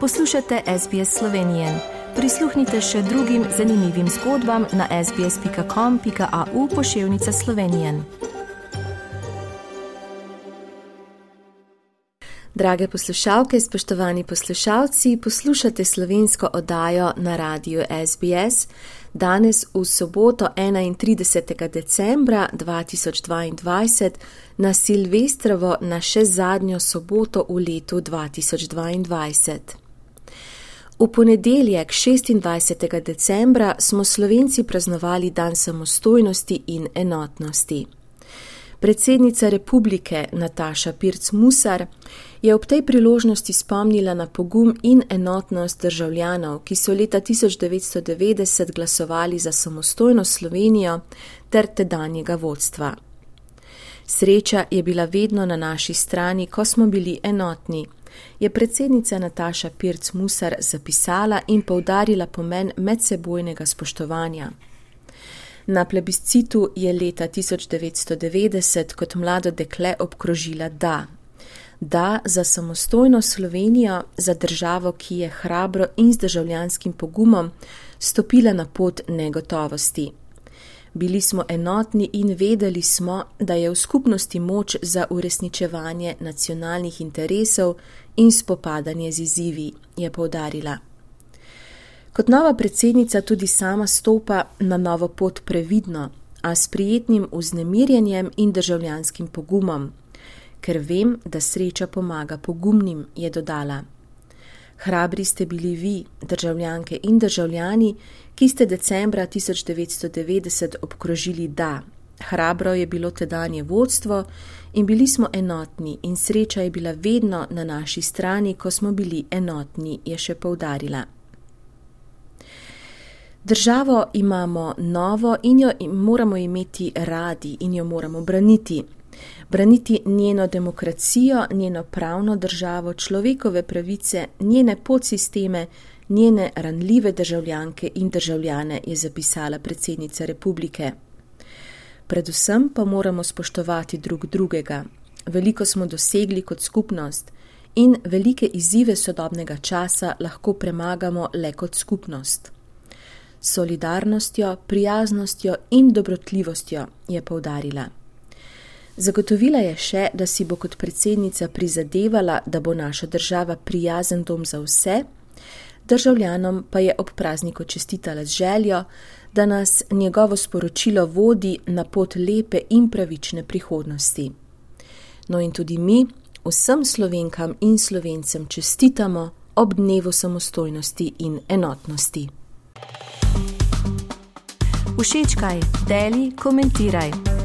Poslušate SBS Slovenije. Prisluhnite še drugim zanimivim zgodbam na sbsp.com.au pošiljka Slovenije. Drage poslušalke, spoštovani poslušalci, poslušate slovensko oddajo na radiju SBS. Danes v soboto 31. decembra 2022 na Silvestrovo, na še zadnjo soboto v letu 2022. V ponedeljek 26. decembra smo Slovenci praznovali dan samostojnosti in enotnosti. Predsednica republike Nataša Pirc Musar je ob tej priložnosti spomnila na pogum in enotnost državljanov, ki so leta 1990 glasovali za samostojno Slovenijo ter tedanjega vodstva. Sreča je bila vedno na naši strani, ko smo bili enotni, je predsednica Nataša Pirc Musar zapisala in povdarila pomen medsebojnega spoštovanja. Na plebiscitu je leta 1990 kot mlado dekle obkrožila da. Da za samostojno Slovenijo, za državo, ki je hrabro in z državljanskim pogumom stopila na pot negotovosti. Bili smo enotni in vedeli smo, da je v skupnosti moč za uresničevanje nacionalnih interesov in spopadanje z izzivi, je povdarila. Kot nova predsednica tudi sama stopa na novo pot previdno, a s prijetnim vznemirjenjem in državljanskim pogumom, ker vem, da sreča pomaga pogumnim, je dodala. Hrabri ste bili vi, državljanke in državljani, ki ste decembra 1990 obkrožili da. Hrabro je bilo tedanje vodstvo in bili smo enotni, in sreča je bila vedno na naši strani, ko smo bili enotni, je še poudarila. Državo imamo novo in jo moramo imeti radi in jo moramo braniti. Braniti njeno demokracijo, njeno pravno državo, človekove pravice, njene podsisteme, njene ranljive državljanke in državljane, je zapisala predsednica republike. Predvsem pa moramo spoštovati drug drugega. Veliko smo dosegli kot skupnost in velike izzive sodobnega časa lahko premagamo le kot skupnost solidarnostjo, prijaznostjo in dobrotljivostjo, je povdarila. Zagotovila je še, da si bo kot predsednica prizadevala, da bo naša država prijazen dom za vse, državljanom pa je ob prazniku čestitala z željo, da nas njegovo sporočilo vodi na pot lepe in pravične prihodnosti. No in tudi mi vsem slovenkam in slovencem čestitamo ob dnevu samostojnosti in enotnosti. Všečkaj, deli, komentiraj.